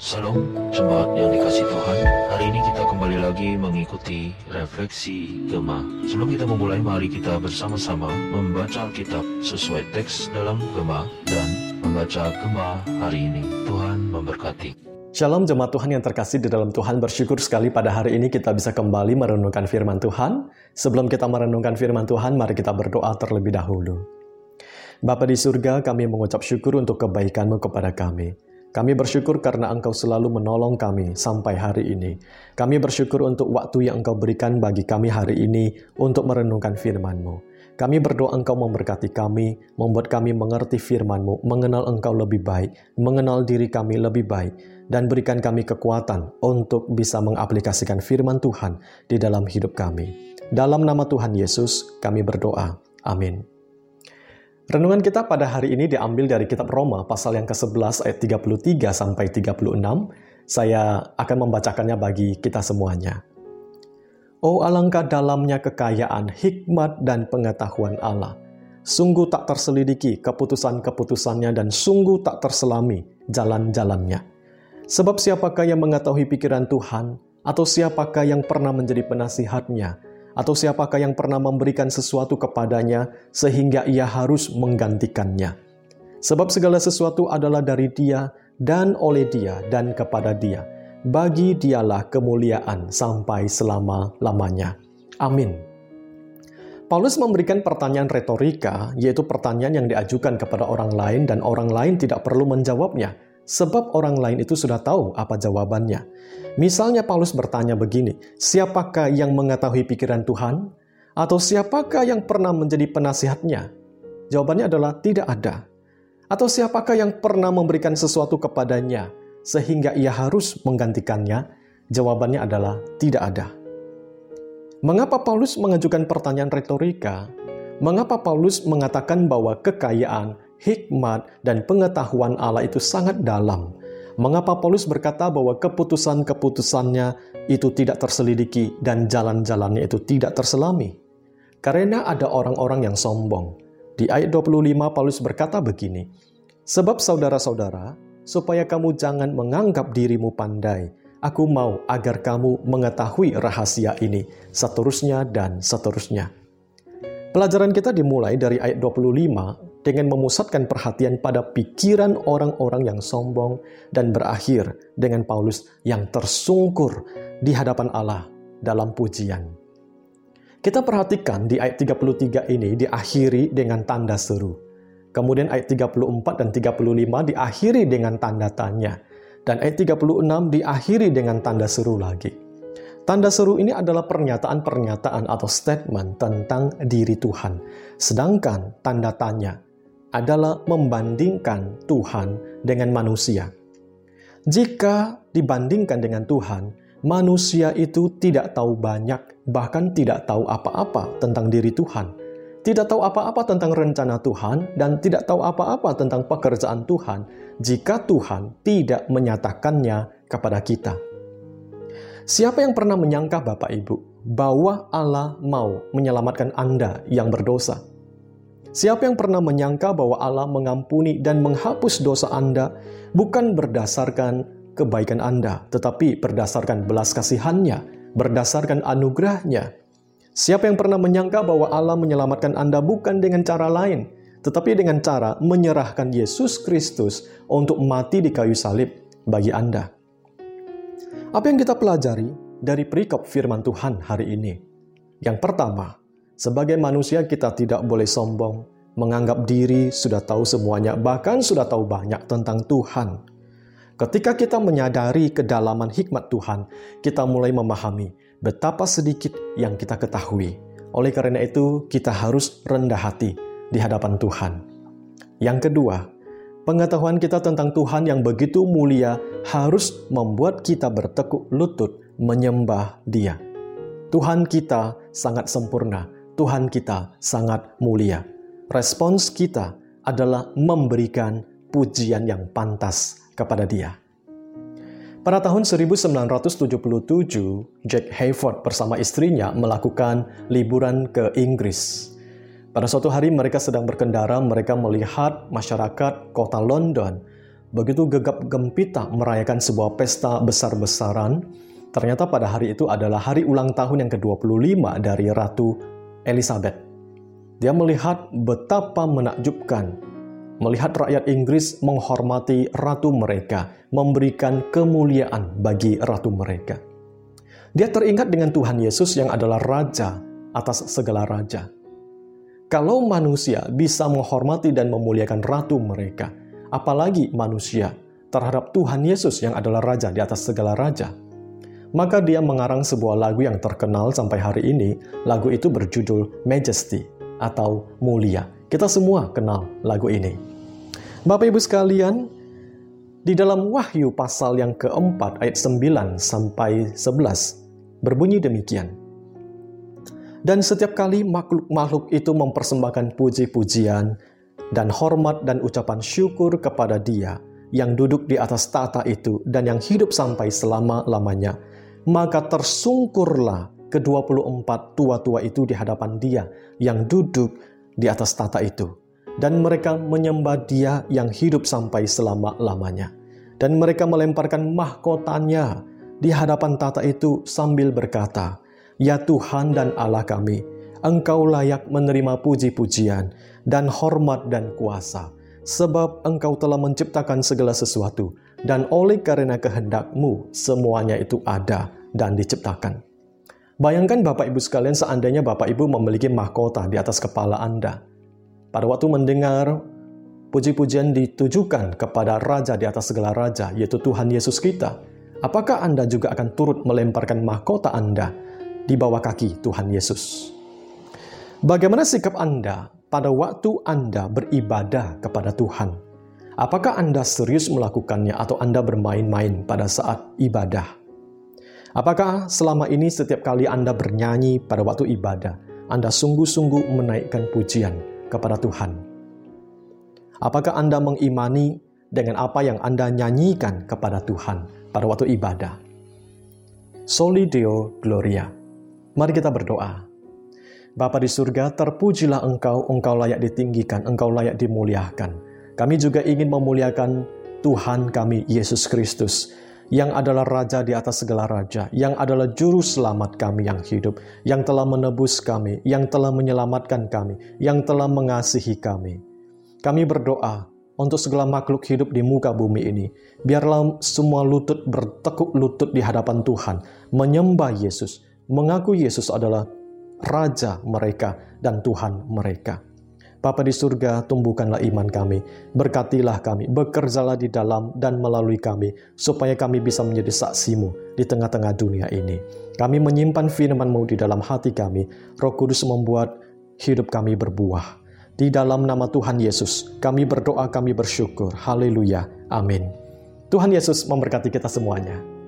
Salam jemaat yang dikasih Tuhan. Hari ini kita kembali lagi mengikuti refleksi Gema Sebelum kita memulai mari kita bersama-sama membaca Alkitab sesuai teks dalam Gema Dan membaca Gema hari ini. Tuhan memberkati. Shalom jemaat Tuhan yang terkasih di dalam Tuhan. Bersyukur sekali pada hari ini kita bisa kembali merenungkan firman Tuhan. Sebelum kita merenungkan firman Tuhan mari kita berdoa terlebih dahulu. Bapa di surga kami mengucap syukur untuk kebaikanmu kepada kami kami bersyukur karena Engkau selalu menolong kami sampai hari ini. Kami bersyukur untuk waktu yang Engkau berikan bagi kami hari ini untuk merenungkan firman-Mu. Kami berdoa Engkau memberkati kami, membuat kami mengerti firman-Mu, mengenal Engkau lebih baik, mengenal diri kami lebih baik, dan berikan kami kekuatan untuk bisa mengaplikasikan firman Tuhan di dalam hidup kami. Dalam nama Tuhan Yesus, kami berdoa. Amin. Renungan kita pada hari ini diambil dari kitab Roma pasal yang ke-11 ayat 33 sampai 36. Saya akan membacakannya bagi kita semuanya. Oh alangkah dalamnya kekayaan, hikmat dan pengetahuan Allah. Sungguh tak terselidiki keputusan-keputusannya dan sungguh tak terselami jalan-jalannya. Sebab siapakah yang mengetahui pikiran Tuhan atau siapakah yang pernah menjadi penasihatnya atau siapakah yang pernah memberikan sesuatu kepadanya sehingga ia harus menggantikannya. Sebab segala sesuatu adalah dari dia dan oleh dia dan kepada dia. Bagi dialah kemuliaan sampai selama-lamanya. Amin. Paulus memberikan pertanyaan retorika, yaitu pertanyaan yang diajukan kepada orang lain dan orang lain tidak perlu menjawabnya sebab orang lain itu sudah tahu apa jawabannya. Misalnya Paulus bertanya begini, siapakah yang mengetahui pikiran Tuhan? Atau siapakah yang pernah menjadi penasihatnya? Jawabannya adalah tidak ada. Atau siapakah yang pernah memberikan sesuatu kepadanya sehingga ia harus menggantikannya? Jawabannya adalah tidak ada. Mengapa Paulus mengajukan pertanyaan retorika? Mengapa Paulus mengatakan bahwa kekayaan, hikmat, dan pengetahuan Allah itu sangat dalam. Mengapa Paulus berkata bahwa keputusan-keputusannya itu tidak terselidiki dan jalan-jalannya itu tidak terselami? Karena ada orang-orang yang sombong. Di ayat 25 Paulus berkata begini, Sebab saudara-saudara, supaya kamu jangan menganggap dirimu pandai, aku mau agar kamu mengetahui rahasia ini, seterusnya dan seterusnya. Pelajaran kita dimulai dari ayat 25 dengan memusatkan perhatian pada pikiran orang-orang yang sombong dan berakhir dengan Paulus yang tersungkur di hadapan Allah dalam pujian. Kita perhatikan di ayat 33 ini diakhiri dengan tanda seru. Kemudian ayat 34 dan 35 diakhiri dengan tanda tanya. Dan ayat 36 diakhiri dengan tanda seru lagi. Tanda seru ini adalah pernyataan-pernyataan atau statement tentang diri Tuhan. Sedangkan tanda tanya adalah membandingkan Tuhan dengan manusia. Jika dibandingkan dengan Tuhan, manusia itu tidak tahu banyak, bahkan tidak tahu apa-apa tentang diri Tuhan, tidak tahu apa-apa tentang rencana Tuhan, dan tidak tahu apa-apa tentang pekerjaan Tuhan jika Tuhan tidak menyatakannya kepada kita. Siapa yang pernah menyangka, Bapak Ibu, bahwa Allah mau menyelamatkan Anda yang berdosa? Siapa yang pernah menyangka bahwa Allah mengampuni dan menghapus dosa Anda bukan berdasarkan kebaikan Anda, tetapi berdasarkan belas kasihannya, berdasarkan anugerahnya. Siapa yang pernah menyangka bahwa Allah menyelamatkan Anda bukan dengan cara lain, tetapi dengan cara menyerahkan Yesus Kristus untuk mati di kayu salib bagi Anda. Apa yang kita pelajari dari perikop firman Tuhan hari ini? Yang pertama, sebagai manusia kita tidak boleh sombong, menganggap diri sudah tahu semuanya, bahkan sudah tahu banyak tentang Tuhan. Ketika kita menyadari kedalaman hikmat Tuhan, kita mulai memahami betapa sedikit yang kita ketahui. Oleh karena itu, kita harus rendah hati di hadapan Tuhan. Yang kedua, pengetahuan kita tentang Tuhan yang begitu mulia harus membuat kita bertekuk lutut menyembah Dia. Tuhan kita sangat sempurna, Tuhan kita sangat mulia. Respons kita adalah memberikan pujian yang pantas kepada Dia. Pada tahun 1977, Jack Hayford bersama istrinya melakukan liburan ke Inggris. Pada suatu hari mereka sedang berkendara, mereka melihat masyarakat kota London begitu gegap gempita merayakan sebuah pesta besar-besaran. Ternyata pada hari itu adalah hari ulang tahun yang ke-25 dari Ratu Elizabeth. Dia melihat betapa menakjubkan melihat rakyat Inggris menghormati ratu mereka, memberikan kemuliaan bagi ratu mereka. Dia teringat dengan Tuhan Yesus yang adalah raja atas segala raja. Kalau manusia bisa menghormati dan memuliakan ratu mereka, apalagi manusia terhadap Tuhan Yesus yang adalah raja di atas segala raja. Maka dia mengarang sebuah lagu yang terkenal sampai hari ini. Lagu itu berjudul Majesty atau Mulia. Kita semua kenal lagu ini. Bapak Ibu sekalian, di dalam Wahyu pasal yang keempat ayat 9 sampai 11 berbunyi demikian. Dan setiap kali makhluk-makhluk itu mempersembahkan puji-pujian dan hormat dan ucapan syukur kepada Dia yang duduk di atas tata itu dan yang hidup sampai selama-lamanya, maka tersungkurlah ke-24 tua-tua itu di hadapan Dia yang duduk di atas tata itu. Dan mereka menyembah Dia yang hidup sampai selama-lamanya. Dan mereka melemparkan mahkotanya di hadapan tata itu sambil berkata, Ya Tuhan dan Allah kami, Engkau layak menerima puji-pujian dan hormat dan kuasa, sebab Engkau telah menciptakan segala sesuatu, dan oleh karena kehendakmu semuanya itu ada dan diciptakan. Bayangkan Bapak Ibu sekalian seandainya Bapak Ibu memiliki mahkota di atas kepala Anda. Pada waktu mendengar puji-pujian ditujukan kepada Raja di atas segala Raja, yaitu Tuhan Yesus kita, apakah Anda juga akan turut melemparkan mahkota Anda di bawah kaki Tuhan Yesus. Bagaimana sikap Anda pada waktu Anda beribadah kepada Tuhan? Apakah Anda serius melakukannya atau Anda bermain-main pada saat ibadah? Apakah selama ini setiap kali Anda bernyanyi pada waktu ibadah, Anda sungguh-sungguh menaikkan pujian kepada Tuhan? Apakah Anda mengimani dengan apa yang Anda nyanyikan kepada Tuhan pada waktu ibadah? Soli Deo Gloria. Mari kita berdoa. Bapa di surga, terpujilah Engkau, Engkau layak ditinggikan, Engkau layak dimuliakan. Kami juga ingin memuliakan Tuhan kami, Yesus Kristus, yang adalah Raja di atas segala Raja, yang adalah Juru Selamat kami yang hidup, yang telah menebus kami, yang telah menyelamatkan kami, yang telah mengasihi kami. Kami berdoa untuk segala makhluk hidup di muka bumi ini. Biarlah semua lutut bertekuk lutut di hadapan Tuhan, menyembah Yesus, mengaku Yesus adalah Raja mereka dan Tuhan mereka. Bapa di surga, tumbuhkanlah iman kami, berkatilah kami, bekerjalah di dalam dan melalui kami, supaya kami bisa menjadi saksimu di tengah-tengah dunia ini. Kami menyimpan firman-Mu di dalam hati kami, roh kudus membuat hidup kami berbuah. Di dalam nama Tuhan Yesus, kami berdoa, kami bersyukur. Haleluya. Amin. Tuhan Yesus memberkati kita semuanya.